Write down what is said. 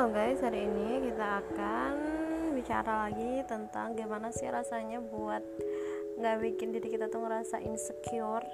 Halo guys, hari ini kita akan bicara lagi tentang gimana sih rasanya buat nggak bikin diri kita tuh ngerasa insecure.